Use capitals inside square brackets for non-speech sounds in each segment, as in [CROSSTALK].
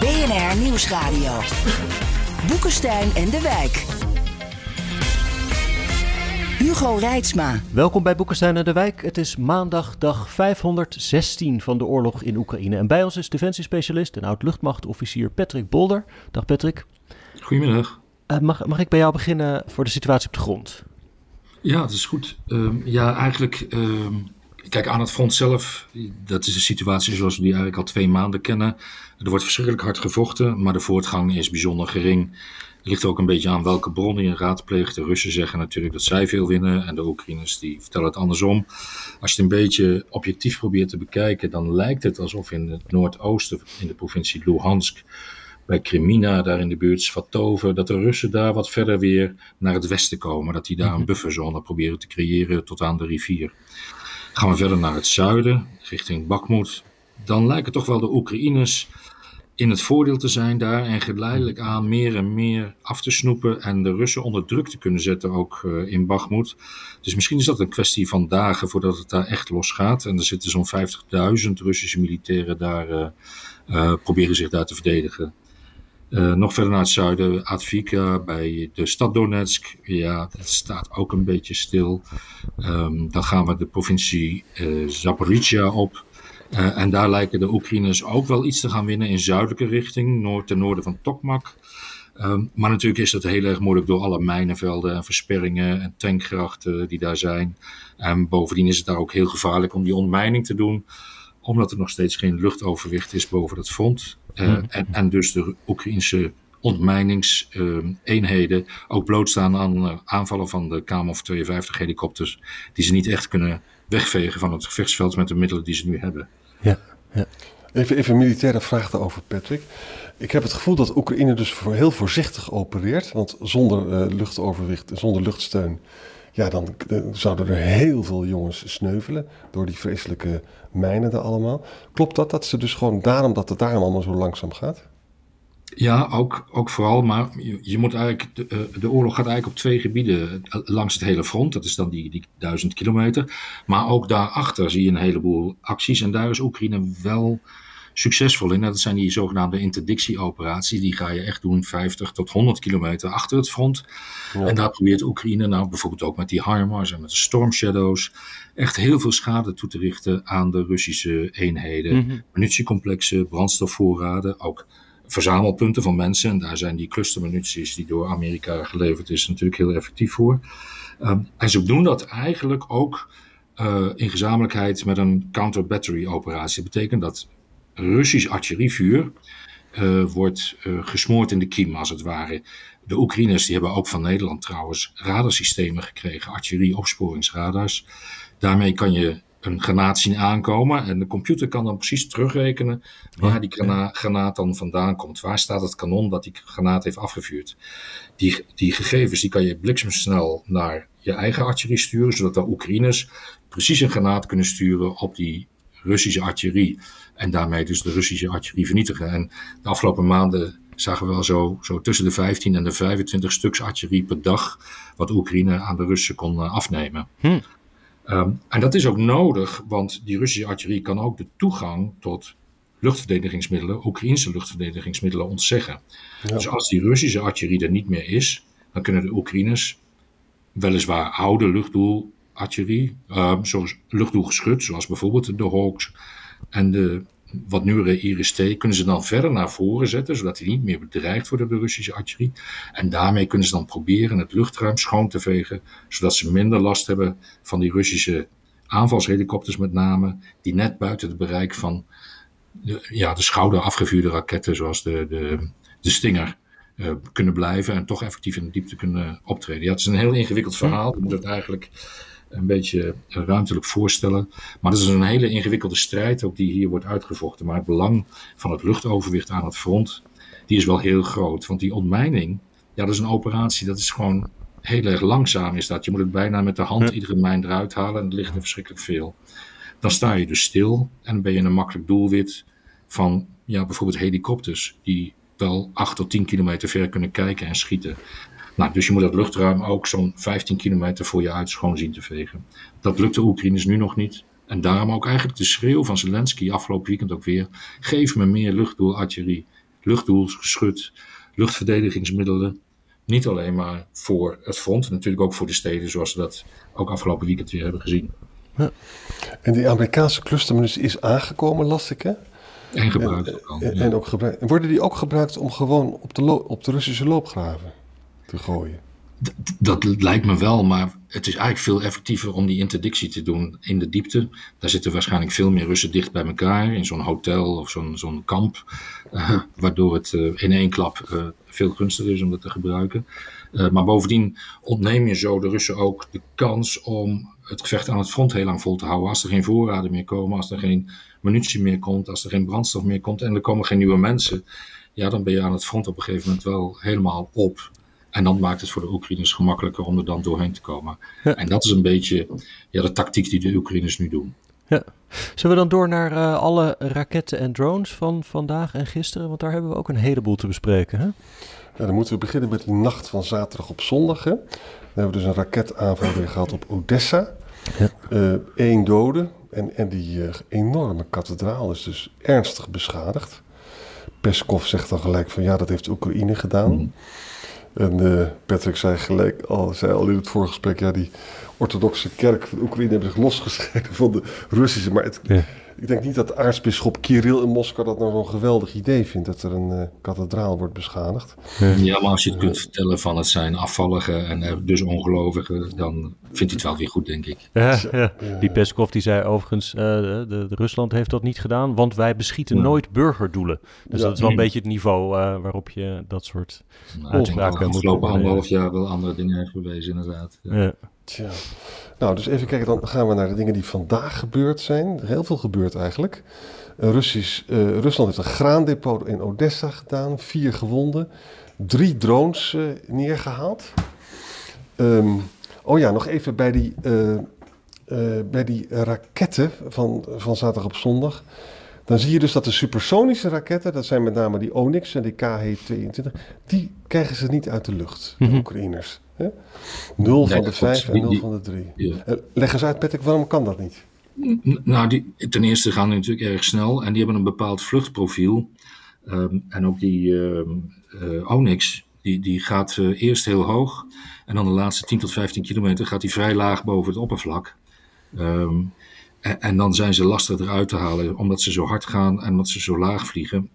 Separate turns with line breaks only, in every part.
BNR Nieuwsradio. Boekenstein en de Wijk. Hugo Reitsma.
Welkom bij Boekenstein en de Wijk. Het is maandag dag 516 van de oorlog in Oekraïne. En bij ons is defensiespecialist en oud-luchtmachtofficier Patrick Bolder. Dag Patrick.
Goedemiddag.
Uh, mag, mag ik bij jou beginnen voor de situatie op de grond?
Ja, dat is goed. Um, ja, eigenlijk... Um, kijk, aan het front zelf, dat is een situatie zoals we die eigenlijk al twee maanden kennen. Er wordt verschrikkelijk hard gevochten, maar de voortgang is bijzonder gering. Het ligt ook een beetje aan welke bronnen je raadpleegt. De Russen zeggen natuurlijk dat zij veel winnen en de Oekraïners die vertellen het andersom. Als je het een beetje objectief probeert te bekijken, dan lijkt het alsof in het noordoosten, in de provincie Luhansk, bij Kremina, daar in de buurt Svatove, dat de Russen daar wat verder weer naar het westen komen. Dat die daar een bufferzone proberen te creëren tot aan de rivier. Gaan we verder naar het zuiden, richting Bakhmut, dan lijken toch wel de Oekraïners in het voordeel te zijn daar en geleidelijk aan meer en meer af te snoepen en de Russen onder druk te kunnen zetten, ook uh, in Bakhmut. Dus misschien is dat een kwestie van dagen voordat het daar echt losgaat. En er zitten zo'n 50.000 Russische militairen daar, uh, uh, proberen zich daar te verdedigen. Nog verder naar het zuiden, Advika, bij de stad Donetsk. Ja, het staat ook een beetje stil. Um, dan gaan we de provincie Zaporizhia op. Uh, en daar lijken de Oekraïners ook wel iets te gaan winnen in zuidelijke richting, noord, ten noorden van Tokmak. Um, maar natuurlijk is dat heel erg moeilijk door alle mijnenvelden en versperringen en tankgrachten die daar zijn. En bovendien is het daar ook heel gevaarlijk om die ontmijning te doen, omdat er nog steeds geen luchtoverwicht is boven het front. Uh, mm. en, en, dus de Oekraïnse ontmijningseenheden uh, ook blootstaan aan aanvallen van de Kamov 52 helikopters, die ze niet echt kunnen wegvegen van het gevechtsveld met de middelen die ze nu hebben.
Ja, ja.
Even, even een militaire vraag daarover, Patrick. Ik heb het gevoel dat Oekraïne dus voor heel voorzichtig opereert. Want zonder uh, luchtoverwicht, zonder luchtsteun, ja, dan zouden er heel veel jongens sneuvelen door die vreselijke mijnen er allemaal. Klopt dat, dat ze dus gewoon daarom dat het daarom allemaal zo langzaam gaat?
Ja, ook, ook vooral, maar je, moet eigenlijk, de, de, oorlog gaat eigenlijk op twee gebieden langs het hele front, dat is dan die, die duizend kilometer. Maar ook daarachter zie je een heleboel acties en daar is Oekraïne wel succesvol in. Dat zijn die zogenaamde interdictieoperaties, die ga je echt doen 50 tot 100 kilometer achter het front. Ja. En daar probeert Oekraïne nou bijvoorbeeld ook met die HIMARS en met de Storm Shadows echt heel veel schade toe te richten aan de Russische eenheden. Mm -hmm. Munitiecomplexen, brandstofvoorraden, ook verzamelpunten van mensen. En daar zijn die clustermunities die door Amerika geleverd is natuurlijk heel effectief voor. Um, en ze doen dat eigenlijk ook uh, in gezamenlijkheid met een counter-battery operatie. Dat betekent dat Russisch artillerievuur uh, wordt uh, gesmoord in de kiem, als het ware. De Oekraïners die hebben ook van Nederland trouwens radarsystemen gekregen, artillerie-opsporingsradars. Daarmee kan je een granaat zien aankomen. En de computer kan dan precies terugrekenen waar die grana granaat dan vandaan komt. Waar staat het kanon dat die granaat heeft afgevuurd. Die, die gegevens die kan je bliksemsnel naar je eigen artillerie sturen, zodat de Oekraïners precies een granaat kunnen sturen op die Russische artillerie. En daarmee dus de Russische artillerie vernietigen. En de afgelopen maanden zagen we wel zo, zo tussen de 15 en de 25 stuks artillerie per dag, wat Oekraïne aan de Russen kon uh, afnemen. Hm. Um, en dat is ook nodig, want die Russische artillerie kan ook de toegang tot luchtverdedigingsmiddelen, Oekraïnse luchtverdedigingsmiddelen, ontzeggen. Ja. Dus als die Russische artillerie er niet meer is, dan kunnen de Oekraïners weliswaar oude luchtdoelartillerie, uh, zoals luchtdoelgeschut, zoals bijvoorbeeld de Hawks en de wat nieuwere IRIS-T, kunnen ze dan verder naar voren zetten, zodat die niet meer bedreigd worden door de Russische artillerie. En daarmee kunnen ze dan proberen het luchtruim schoon te vegen, zodat ze minder last hebben van die Russische aanvalshelikopters met name, die net buiten het bereik van de, ja, de schouder afgevuurde raketten, zoals de, de, de Stinger, uh, kunnen blijven en toch effectief in de diepte kunnen optreden. Ja, het is een heel ingewikkeld verhaal. Je moet het eigenlijk een beetje ruimtelijk voorstellen. Maar het is een hele ingewikkelde strijd ook die hier wordt uitgevochten. Maar het belang van het luchtoverwicht aan het front, die is wel heel groot. Want die ontmijning, ja, dat is een operatie, dat is gewoon heel erg langzaam is dat. Je moet het bijna met de hand iedere mijn eruit halen en het ligt er verschrikkelijk veel. Dan sta je dus stil en ben je een makkelijk doelwit van ja, bijvoorbeeld helikopters die wel 8 tot 10 kilometer ver kunnen kijken en schieten. Nou, dus je moet dat luchtruim ook zo'n 15 kilometer voor je uit schoon zien te vegen. Dat lukt de Oekraïners nu nog niet. En daarom ook eigenlijk de schreeuw van Zelensky afgelopen weekend ook weer. Geef me meer luchtdoelartillerie, luchtdoelgeschut, luchtverdedigingsmiddelen. Niet alleen maar voor het front, natuurlijk ook voor de steden, zoals we dat ook afgelopen weekend weer hebben gezien. Ja.
En die Amerikaanse clustermunitie is aangekomen, las ik hè?
En gebruikt en,
ook En, en, ook gebruikt. En worden die ook gebruikt om gewoon op de, op de Russische loopgraven te gooien?
dat lijkt me wel, maar het is eigenlijk veel effectiever om die interdictie te doen in de diepte. Daar zitten waarschijnlijk veel meer Russen dicht bij elkaar in zo'n hotel of zo'n kamp, uh, waardoor het uh, in één klap uh, veel gunstiger is om dat te gebruiken. maar bovendien ontneem je zo de Russen ook de kans om het gevecht aan het front heel lang vol te houden. Als er geen voorraden meer komen, als er geen munitie meer komt, als er geen brandstof meer komt en er komen geen nieuwe mensen, ja, dan ben je aan het front op een gegeven moment wel helemaal op. En dan maakt het voor de Oekraïners gemakkelijker om er dan doorheen te komen. En dat is een beetje ja, de tactiek die de Oekraïners nu doen.
Ja. Zullen we dan door naar uh, alle raketten en drones van vandaag en gisteren? Want daar hebben we ook een heleboel te bespreken. Hè?
Ja, dan moeten we beginnen met de nacht van zaterdag op zondag. Hè? Dan hebben we dus een raketaanval weer gehad op Odessa. Eén ja. uh, dode. En, en die uh, enorme kathedraal is dus ernstig beschadigd. Peskov zegt dan gelijk van ja, dat heeft Oekraïne gedaan. Mm. En uh, Patrick zei gelijk al, zei al in het voorgesprek, ja, die orthodoxe kerk van Oekraïne hebben zich losgescheiden van de Russische. Maar het. Ik denk niet dat aartsbisschop Kirill in Moskou dat nou zo'n geweldig idee vindt dat er een uh, kathedraal wordt beschadigd.
Ja, maar als je het kunt vertellen van het zijn afvalligen en uh, dus ongelovigen, dan vindt hij het wel weer goed, denk ik.
Ja, ja. Die Peskov die zei overigens, uh, de, de, Rusland heeft dat niet gedaan, want wij beschieten nooit burgerdoelen. Dus dat is wel een beetje het niveau waarop je dat soort nou, uitspraken moet
afgelopen anderhalf jaar wel andere dingen heeft bewezen, inderdaad.
Ja. Tja. Nou, dus even kijken, dan gaan we naar de dingen die vandaag gebeurd zijn. Heel veel gebeurd eigenlijk. Uh, Russisch, uh, Rusland heeft een graandepot in Odessa gedaan, vier gewonden, drie drones uh, neergehaald. Um, oh ja, nog even bij die, bij die raketten van, van zaterdag op zondag. Dan zie je dus dat de supersonische raketten, dat zijn met name die Onyx en die KH-22, die krijgen ze niet uit de lucht, de mm -hmm. Oekraïners. Hè? Nul van de vijf en nul van de drie. Ja. Uh, leg eens uit, Patrick, waarom kan dat niet?
Nou, die, ten eerste gaan die natuurlijk erg snel en die hebben een bepaald vluchtprofiel. Um, en ook die um, uh, Onyx, die, die gaat uh, eerst heel hoog en dan de laatste 10 tot 15 kilometer gaat die vrij laag boven het oppervlak. Um, en, dan zijn ze lastig eruit te halen, omdat ze zo hard gaan en omdat ze zo laag vliegen.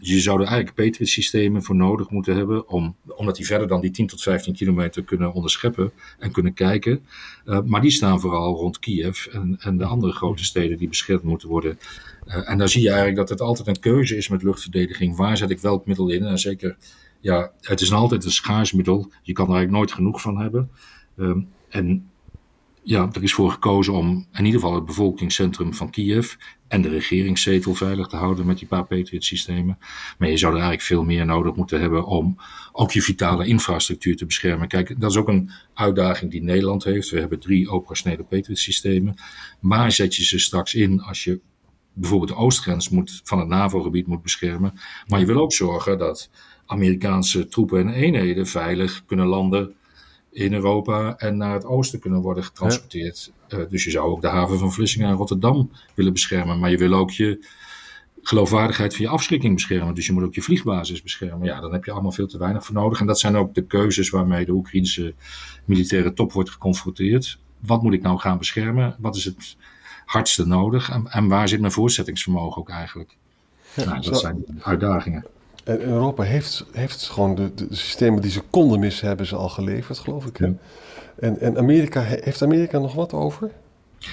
Je zou er eigenlijk Patriot-systemen voor nodig moeten hebben, om, omdat die verder dan die 10 tot 15 kilometer kunnen onderscheppen en kunnen kijken. Uh, maar die staan vooral rond Kiev en, en de andere grote steden die beschermd moeten worden. Uh, en daar zie je eigenlijk dat het altijd een keuze is met luchtverdediging. Waar zet ik welk middel in? En zeker, ja, het is altijd een schaars middel. Je kan er eigenlijk nooit genoeg van hebben. Um, en ja, er is voor gekozen om in ieder geval het bevolkingscentrum van Kiev en de regeringszetel veilig te houden met die paar Patriot-systemen. Maar je zou er eigenlijk veel meer nodig moeten hebben om ook je vitale infrastructuur te beschermen. Kijk, dat is ook een uitdaging die Nederland heeft. We hebben drie operationele Patriot-systemen. Waar zet je ze straks in als je bijvoorbeeld de oostgrens moet, van het NAVO-gebied moet beschermen? Maar je wil ook zorgen dat Amerikaanse troepen en eenheden veilig kunnen landen in Europa en naar het oosten kunnen worden getransporteerd. Ja. Uh, dus je zou ook de haven van Vlissingen en Rotterdam willen beschermen. Maar je wil ook je geloofwaardigheid van je afschrikking beschermen. Dus je moet ook je vliegbasis beschermen. Ja, dan heb je allemaal veel te weinig voor nodig. En dat zijn ook de keuzes waarmee de Oekraïnse militaire top wordt geconfronteerd. Wat moet ik nou gaan beschermen? Wat is het hardste nodig? En, en waar zit mijn voorzettingsvermogen ook eigenlijk? Ja, nou, dat zijn uitdagingen.
En Europa heeft, heeft gewoon de, de, systemen die ze konden missen, hebben ze al geleverd, geloof ik. Ja. En, en Amerika, heeft Amerika nog wat over?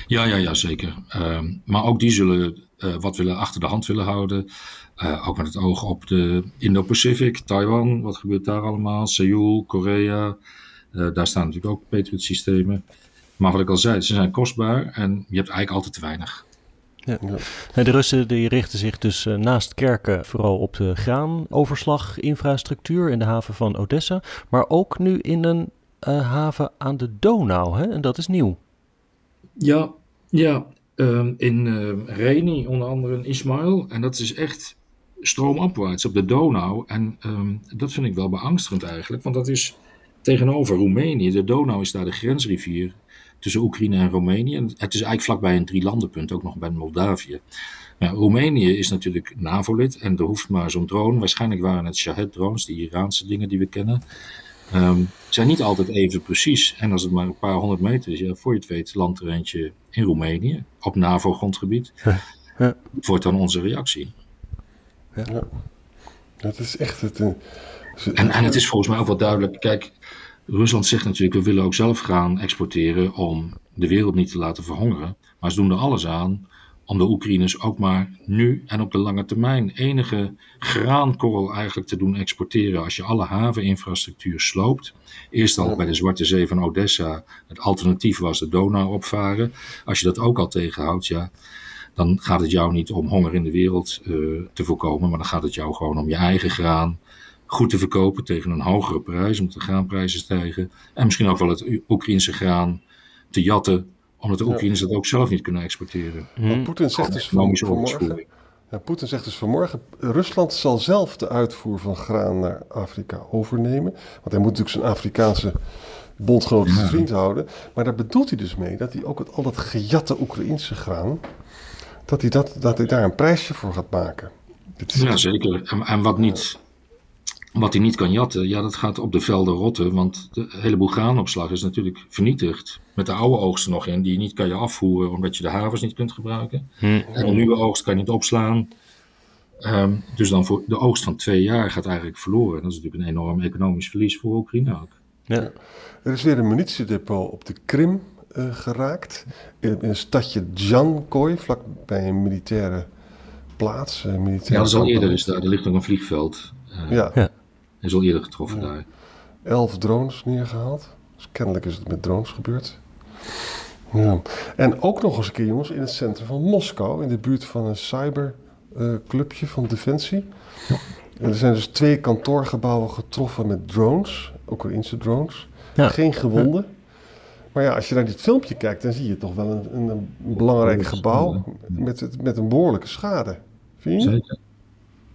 Ja, ja, ja zeker. Uh, maar ook die zullen uh, wat willen achter de hand willen houden. Uh, ook met het oog op de Indo-Pacific, Taiwan, wat gebeurt daar allemaal? Seoul, Korea, eh, daar staan natuurlijk ook Patriot-systemen. Maar wat ik al zei, ze zijn kostbaar en je hebt eigenlijk altijd te weinig.
Ja. De Russen die richten zich dus uh, naast kerken vooral op de graanoverslaginfrastructuur in de haven van Odessa, maar ook nu in een uh, haven aan de Donau, hè? en dat is nieuw.
Ja, ja. Um, in uh, Reni, onder andere in Ismail, en dat is echt stroomopwaarts op de Donau. En um, dat vind ik wel beangstigend eigenlijk, want dat is tegenover Roemenië. De Donau is daar de grensrivier tussen Oekraïne en Roemenië. En het is eigenlijk vlakbij een drielandenpunt, ook nog bij Moldavië. Nou, Roemenië is natuurlijk NAVO-lid en er hoeft maar zo'n drone. Waarschijnlijk waren het Shahed-drones, die Iraanse dingen die we kennen. Um, zijn niet altijd even precies. En als het maar een paar honderd meter is, ja, voor je het weet, landt er eentje in Roemenië, op NAVO-grondgebied. Ja. Wordt dan onze reactie.
Ja. Dat is echt het. Uh,
en, en het is volgens mij ook wel duidelijk. Kijk, Rusland zegt natuurlijk, we willen ook zelf gaan exporteren om de wereld niet te laten verhongeren. Maar ze doen er alles aan om de Oekraïners ook maar nu en op de lange termijn enige graankorrel eigenlijk te doen exporteren. Als je alle haveninfrastructuur sloopt. Eerst al bij de Zwarte Zee van Odessa. Het alternatief was de Donau opvaren. Als je dat ook al tegenhoudt, ja, dan gaat het jou niet om honger in de wereld uh, te voorkomen. Maar dan gaat het jou gewoon om je eigen graan goed te verkopen tegen een hogere prijs, omdat de graanprijzen stijgen. En misschien ook wel het Oekraïnse graan te jatten, omdat de Oekraïners dat ook zelf niet kunnen exporteren.
Hmm. Poetin zegt dus van, vanmorgen, ja, Poetin zegt dus vanmorgen, Rusland zal zelf de uitvoer van graan naar Afrika overnemen. Want hij moet natuurlijk zijn Afrikaanse bondgenoten ja. vriend houden. Maar daar bedoelt hij dus mee dat hij ook het, al dat gejatte Oekraïnse graan, dat hij, dat, dat hij daar een prijsje voor gaat maken.
Ja, zeker. En, en wat niet wat hij niet kan jatten, ja, dat gaat op de velden rotten. Want de heleboel graanopslag is natuurlijk vernietigd. Met de oude oogsten nog in, die niet kan je afvoeren omdat je de havens niet kunt gebruiken. Hm. En de nieuwe oogst kan je niet opslaan. Um, dus dan voor de oogst van twee jaar gaat eigenlijk verloren. Dat is natuurlijk een enorm economisch verlies voor Oekraïne ook.
Ja. Er is weer een munitiedepot op de Krim uh, geraakt. In, in een stadje Djankoy, vlakbij een militaire plaats. Een militaire
ja, dat is al eerder. Dus daar, er ligt nog een vliegveld. Uh, ja. ja is al eerder getroffen ja. daar.
Elf drones neergehaald. Dus kennelijk is het met drones gebeurd. Ja. En ook nog eens een keer, jongens, in het centrum van Moskou, in de buurt van een cyberclubje uh, van Defensie. Ja. er zijn dus twee kantoorgebouwen getroffen met drones, Oekraïnse drones. Ja. Geen gewonden. Maar ja, als je naar dit filmpje kijkt, dan zie je toch wel een, een, een belangrijk gebouw met, met een behoorlijke schade. Vind je? Zeker.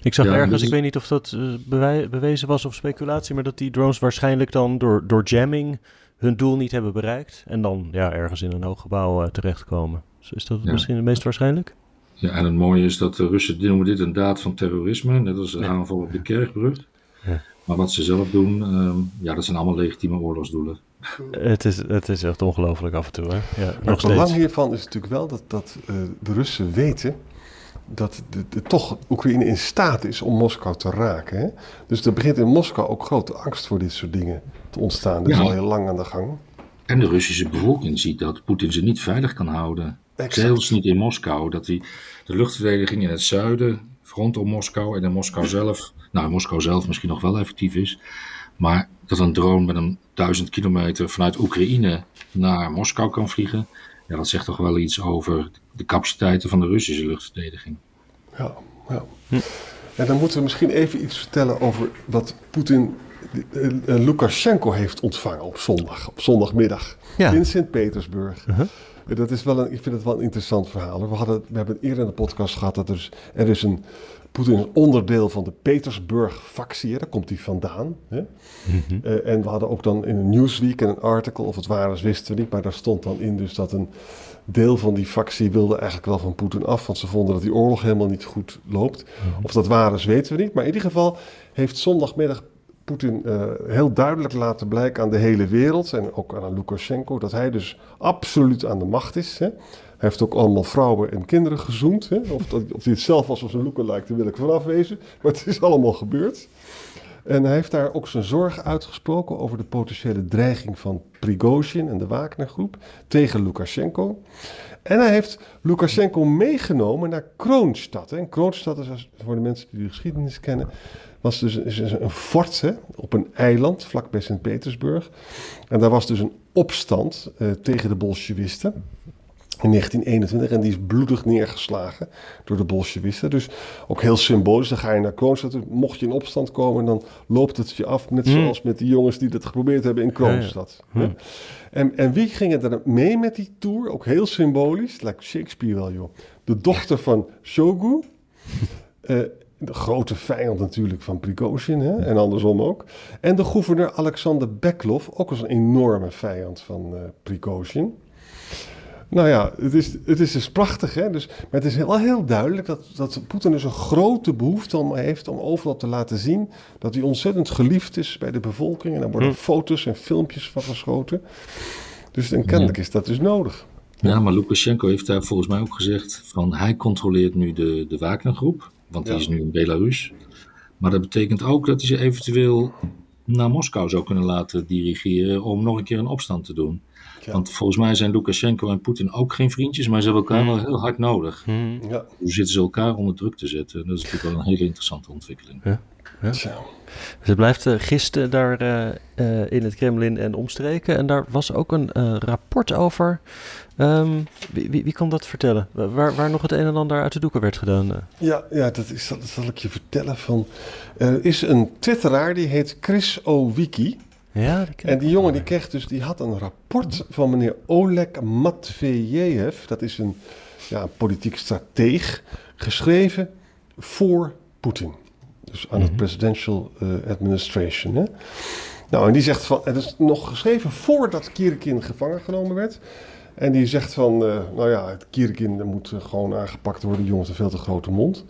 Ik zag ergens, dus ik weet niet of dat uh, bewezen was of speculatie, maar dat die drones waarschijnlijk dan door, door jamming hun doel niet hebben bereikt. En dan ja, ergens in een hoog gebouw uh, terechtkomen. Dus is dat ja. misschien het meest waarschijnlijk?
Ja, en het mooie is dat de Russen noemen dit een daad van terrorisme, net als de ja. aanval op de kerkbrug. Ja. Maar wat ze zelf doen, um, ja, dat zijn allemaal legitieme oorlogsdoelen.
Het is, het is echt ongelooflijk af en toe. Hè? Ja,
maar het belang hiervan is natuurlijk wel dat, dat uh, de Russen weten dat de, de, toch Oekraïne in staat is om Moskou te raken. Hè? Dus er begint in Moskou ook grote angst voor dit soort dingen te ontstaan. Dat ja. is al heel lang aan de gang.
En de Russische bevolking ziet dat Poetin ze niet veilig kan houden. Exact. Zelfs niet in Moskou. Dat die, de luchtverdediging in het zuiden, rondom Moskou en in Moskou zelf, nou Moskou zelf misschien nog wel effectief is. Maar dat een drone met een duizend kilometer vanuit Oekraïne naar Moskou kan vliegen. Ja, dat zegt toch wel iets over de capaciteiten van de Russische luchtverdediging.
Ja, ja. Hm. En dan moeten we misschien even iets vertellen over wat Poetin uh, Lukashenko heeft ontvangen op zondag, op zondagmiddag in Sint-Petersburg. Uh -huh. Dat is wel een, ik vind het wel een interessant verhaal. We, hadden, we hebben eerder in de podcast gehad dat er, er is een Poetin is onderdeel van de Petersburg-factie, daar komt hij vandaan. Hè? Mm -hmm. uh, en we hadden ook dan in een Newsweek een artikel, of het waar is wisten we niet, maar daar stond dan in dus dat een deel van die factie wilde eigenlijk wel van Poetin af, want ze vonden dat die oorlog helemaal niet goed loopt. Mhm. Of dat waar is, weten we niet. Maar in ieder geval heeft zondagmiddag Poetin uh, heel duidelijk laten blijken aan de hele wereld en ook aan Lukashenko dat hij dus absoluut aan de macht is. Hè? Hij heeft ook allemaal vrouwen en kinderen gezoend. Hè? Of, dat, of hij het zelf was of zijn lookalike, daar wil ik vanaf wezen. Maar het is allemaal gebeurd. En hij heeft daar ook zijn zorg uitgesproken over de potentiële dreiging van Prigozhin en de Wagnergroep tegen Lukashenko. En hij heeft Lukashenko meegenomen naar Kroonstad. En Kroonstad is, voor de mensen die de geschiedenis kennen, was dus een fort hè, op een eiland vlakbij Sint-Petersburg. En daar was dus een opstand uh, tegen de Bolshevisten. In 1921 en die is bloedig neergeslagen door de Bolshevisten. Dus ook heel symbolisch, dan ga je naar Kroonstad. Mocht je in opstand komen, dan loopt het je af. Net zoals met die jongens die dat geprobeerd hebben in Kroonstad. Ja, En, en wie gingen er mee met die tour? Ook heel symbolisch, lijkt Shakespeare wel joh. De dochter van Shogu. uh, [LAUGHS] de grote vijand natuurlijk van Prigozhin hè? en andersom ook. En de gouverneur Alexander Beklov, ook als een enorme vijand van uh, Prigozhin. Nou ja, het is, het is dus prachtig, hè? Dus, maar het is wel heel duidelijk dat, dat Poetin dus een grote behoefte om heeft om overal te laten zien dat hij ontzettend geliefd is bij de bevolking. En daar worden hm. foto's en filmpjes van geschoten. Dus en kennelijk is dat dus nodig.
Ja, maar Lukashenko heeft daar volgens mij ook gezegd van hij controleert nu de, de Wagnergroep, want die is nu in Belarus. Maar dat betekent ook dat hij ze eventueel naar Moskou zou kunnen laten dirigeren om nog een keer een opstand te doen. Want volgens mij zijn Lukashenko en Poetin ook geen vriendjes, maar ze hebben elkaar hmm. wel heel hard nodig. Hmm. Ja. Hoe zitten ze elkaar onder druk te zetten? Dat is natuurlijk wel een hele interessante ontwikkeling. Ja.
Ja. Dus het blijft uh, gisten daar uh, uh, in het Kremlin en omstreken. En daar was ook een rapport over. Um, wie, wie, wie, kan dat vertellen? Waar, waar nog het een en ander uit de doeken werd gedaan?
Ja, ja dat, is, dat zal ik je vertellen. Van, er is een twitteraar die heet Chris Owicki. Ja, en die jongen die kreeg dus, die had een rapport van meneer Oleg Matveyev. Dat is een ja, politiek strateeg, geschreven voor Poetin. Dus aan het mhm. presidential uh, administration. Hè? Nou, en die zegt van, het is nog geschreven voordat Kirikin gevangen genomen werd. En die zegt van, uh, nou ja, het Kirikin moet gewoon aangepakt worden, die jongen heeft een veel te grote mond.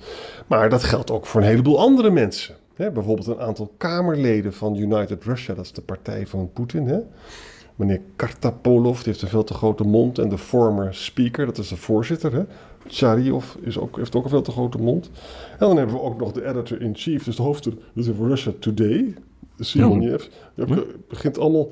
Maar dat geldt ook voor een heleboel andere mensen bijvoorbeeld een aantal Kamerleden van United Russia, dat is de partij van Poetin. Hè? Meneer Kartapolov, die heeft een veel te grote mond. En de former speaker, dat is de voorzitter. Hè? Chariov is ook, heeft ook een veel te grote mond. En dan hebben we ook nog de editor-in-chief, dus de hoofdredacteur is Russia Today, Simoniev. Die hm? begint allemaal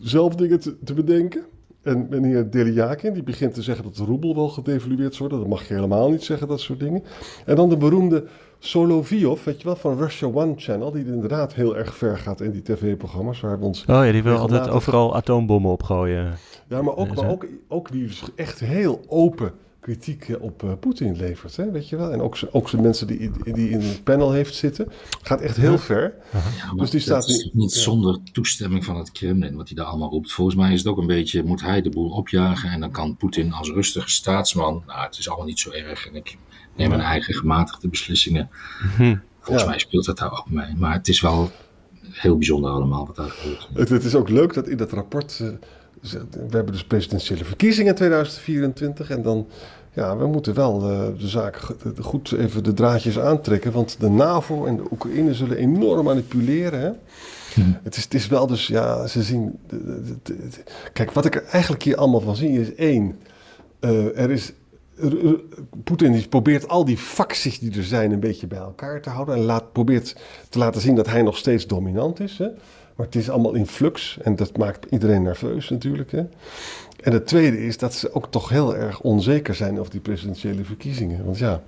zelf dingen te, te bedenken. En meneer Deliakin, die begint te zeggen dat de roebel wel gedevalueerd wordt. Dat mag je helemaal niet zeggen, dat soort dingen. En dan de beroemde Soloviov, weet je wel, van Russia One Channel, die inderdaad heel erg ver gaat in die tv-programma's. Waar we ons
oh ja, die wil altijd overal atoombommen opgooien.
Ja, maar ook, maar ook, ook die echt heel open kritiek op uh, Poetin levert, hè, weet je wel. En ook, ook zijn mensen die, die in het panel heeft zitten, gaat echt heel ver.
Ja, dus die staat niet, niet zonder toestemming van het Kremlin, wat hij daar allemaal roept. Volgens mij is het ook een beetje, moet hij de boel opjagen en dan kan Poetin als rustige staatsman, nou, het is allemaal niet zo erg en ik neem mijn eigen gematigde beslissingen. Mhm. Volgens mij speelt dat daar ook mee. Maar het is wel heel bijzonder allemaal wat daar gebeurt.
Het, het is ook leuk dat in dat rapport... Uh, we hebben dus presidentiële verkiezingen in 2024 en dan ja, we moeten wel de, de zaak goed even de draadjes aantrekken. Want de NAVO en de Oekraïne zullen enorm manipuleren. Hè? Hm. Het, is, het is wel dus, ja, ze zien. kijk, wat ik er eigenlijk hier allemaal van zie is één. Uh, er is. Poetin probeert al die facties die er zijn een beetje bij elkaar te houden. En laat, probeert te laten zien dat hij nog steeds dominant is. Hè? Maar het is allemaal in flux en dat maakt iedereen nerveus natuurlijk. Hè? En het tweede is dat ze ook toch heel erg onzeker zijn over die presidentiële verkiezingen. Want ja,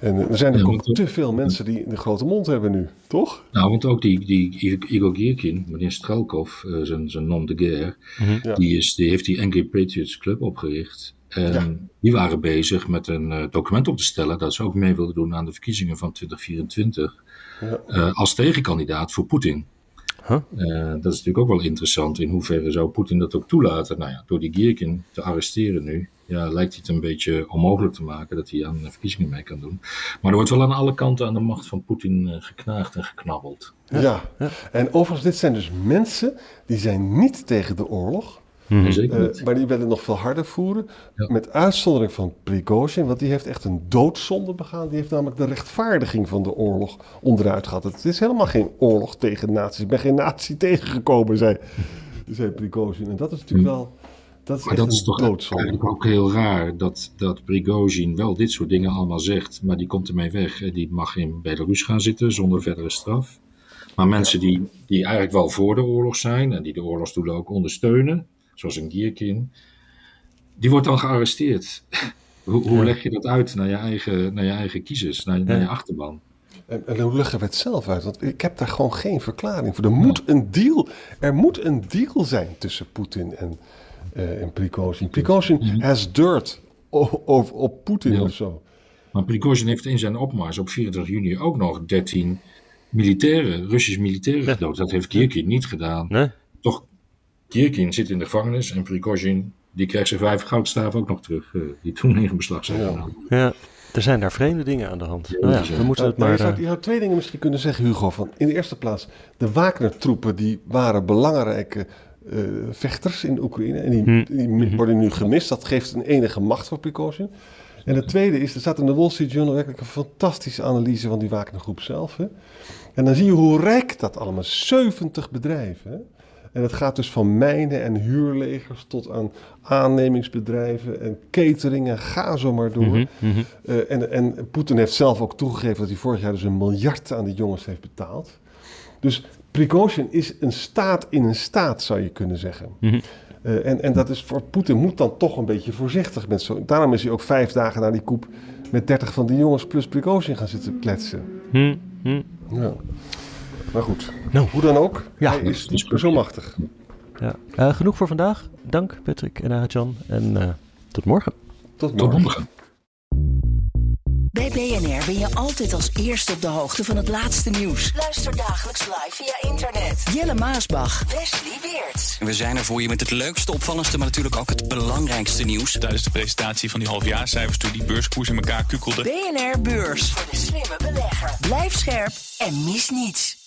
en er zijn er ook te veel mensen die een grote mond hebben nu, toch?
Nou, want ook die, die Igor Gierkin, meneer Strelkov, uh, zijn, zijn nom de guerre, mhm. die, is, die heeft die Angry Patriots Club opgericht. En die waren bezig met een uh, document op te stellen dat ze ook mee wilden doen aan de verkiezingen van 2024 ja. uh, als tegenkandidaat voor Poetin. Uh, dat is natuurlijk ook wel interessant. In hoeverre zou Poetin dat ook toelaten? Nou ja, door die Gierkin te arresteren nu, ja, lijkt hij het een beetje onmogelijk te maken dat hij aan de verkiezingen mee kan doen. Maar er wordt wel aan alle kanten aan de macht van Poetin uh, geknaagd en geknabbeld.
Ja. ja, en overigens, dit zijn dus mensen die zijn niet tegen de oorlog.
Mm -hmm.
maar die willen nog veel harder voeren. Met uitzondering van Prigozhin, want die heeft echt een doodzonde begaan. Die heeft namelijk de rechtvaardiging van de oorlog onderuit gehad. Het is helemaal geen oorlog tegen nazi's. Ik ben geen nazi [LAUGHS] tegengekomen, zei, zei Prigozhin. En dat is natuurlijk mhm. wel... Dat is
maar dat is toch eigenlijk ook heel raar dat, dat Prigozhin wel dit soort dingen allemaal zegt, maar die komt ermee weg. Die mag in Belarus gaan zitten zonder verdere straf. Maar mensen die, die eigenlijk wel voor de oorlog zijn en die de oorlogsdoelen ook ondersteunen, zoals een Gierkin, die wordt dan gearresteerd. [LAUGHS] hoe, hoe leg je dat uit naar je eigen, naar je eigen kiezers, naar, naar je achterban?
En, en, hoe leggen we het zelf uit? Want ik heb daar gewoon geen verklaring voor. Er moet een deal, er moet een deal zijn tussen Poetin en, uh, en Prigozhin. Prigozhin mm has dirt op, op Poetin ja. of zo.
Maar Prigozhin heeft in zijn opmars op 24 juni ook nog 13 militairen, Russische militairen gedood. Dat heeft Kirkin niet gedaan.
Nee.
Kirkin zit in de gevangenis en Prigozhin die krijgt zijn vijf goudstaven ook nog terug, uh, die toen in beslag zijn genomen.
Ja. Er zijn daar vreemde dingen aan de hand. Ja, nou ja, we moeten het
maar...
Je
zou, je zou twee dingen misschien kunnen zeggen, Hugo. Van in de eerste plaats, de Wagner-troepen die waren belangrijke uh, vechters in Oekraïne. En die, hm. die, worden nu gemist. Dat geeft een enige macht voor Prigozhin. En het tweede is, er staat in de Wall Street Journal werkelijk een fantastische analyse van die Wagner-groep zelf. Hè? En dan zie je hoe rijk dat allemaal, 70 bedrijven. Hè? En het gaat dus van mijnen en huurlegers tot aan aannemingsbedrijven en catering en ga zo maar door.
Mm -hmm.
uh, en en Poetin heeft zelf ook toegegeven dat hij vorig jaar dus een miljard aan die jongens heeft betaald. Dus Prigozhin is een staat in een staat, zou je kunnen zeggen.
Mm -hmm.
uh, en, en dat is voor Poetin moet dan toch een beetje voorzichtig met zo. Daarom is hij ook vijf dagen na die koep met 30 van die jongens plus Prigozhin gaan zitten kletsen. Ja. Maar goed,
nou,
hoe dan ook,
ja.
hij is niet zo machtig.
Ja. Uh, genoeg voor vandaag. Dank Patrick en Ajan. En uh, tot morgen.
Tot morgen.
Tot morgen.
Bij BNR ben je altijd als eerste op de hoogte van het laatste nieuws. Luister dagelijks live via internet. Jelle Maasbach. Wesley Weert.
We zijn er voor je met het leukste, opvallendste, maar natuurlijk ook het belangrijkste nieuws.
Tijdens de presentatie van die halfjaarcijfers toen die beurskoers in elkaar kukkelde.
BNR Beurs. Voor de slimme belegger. Blijf scherp en mis niets.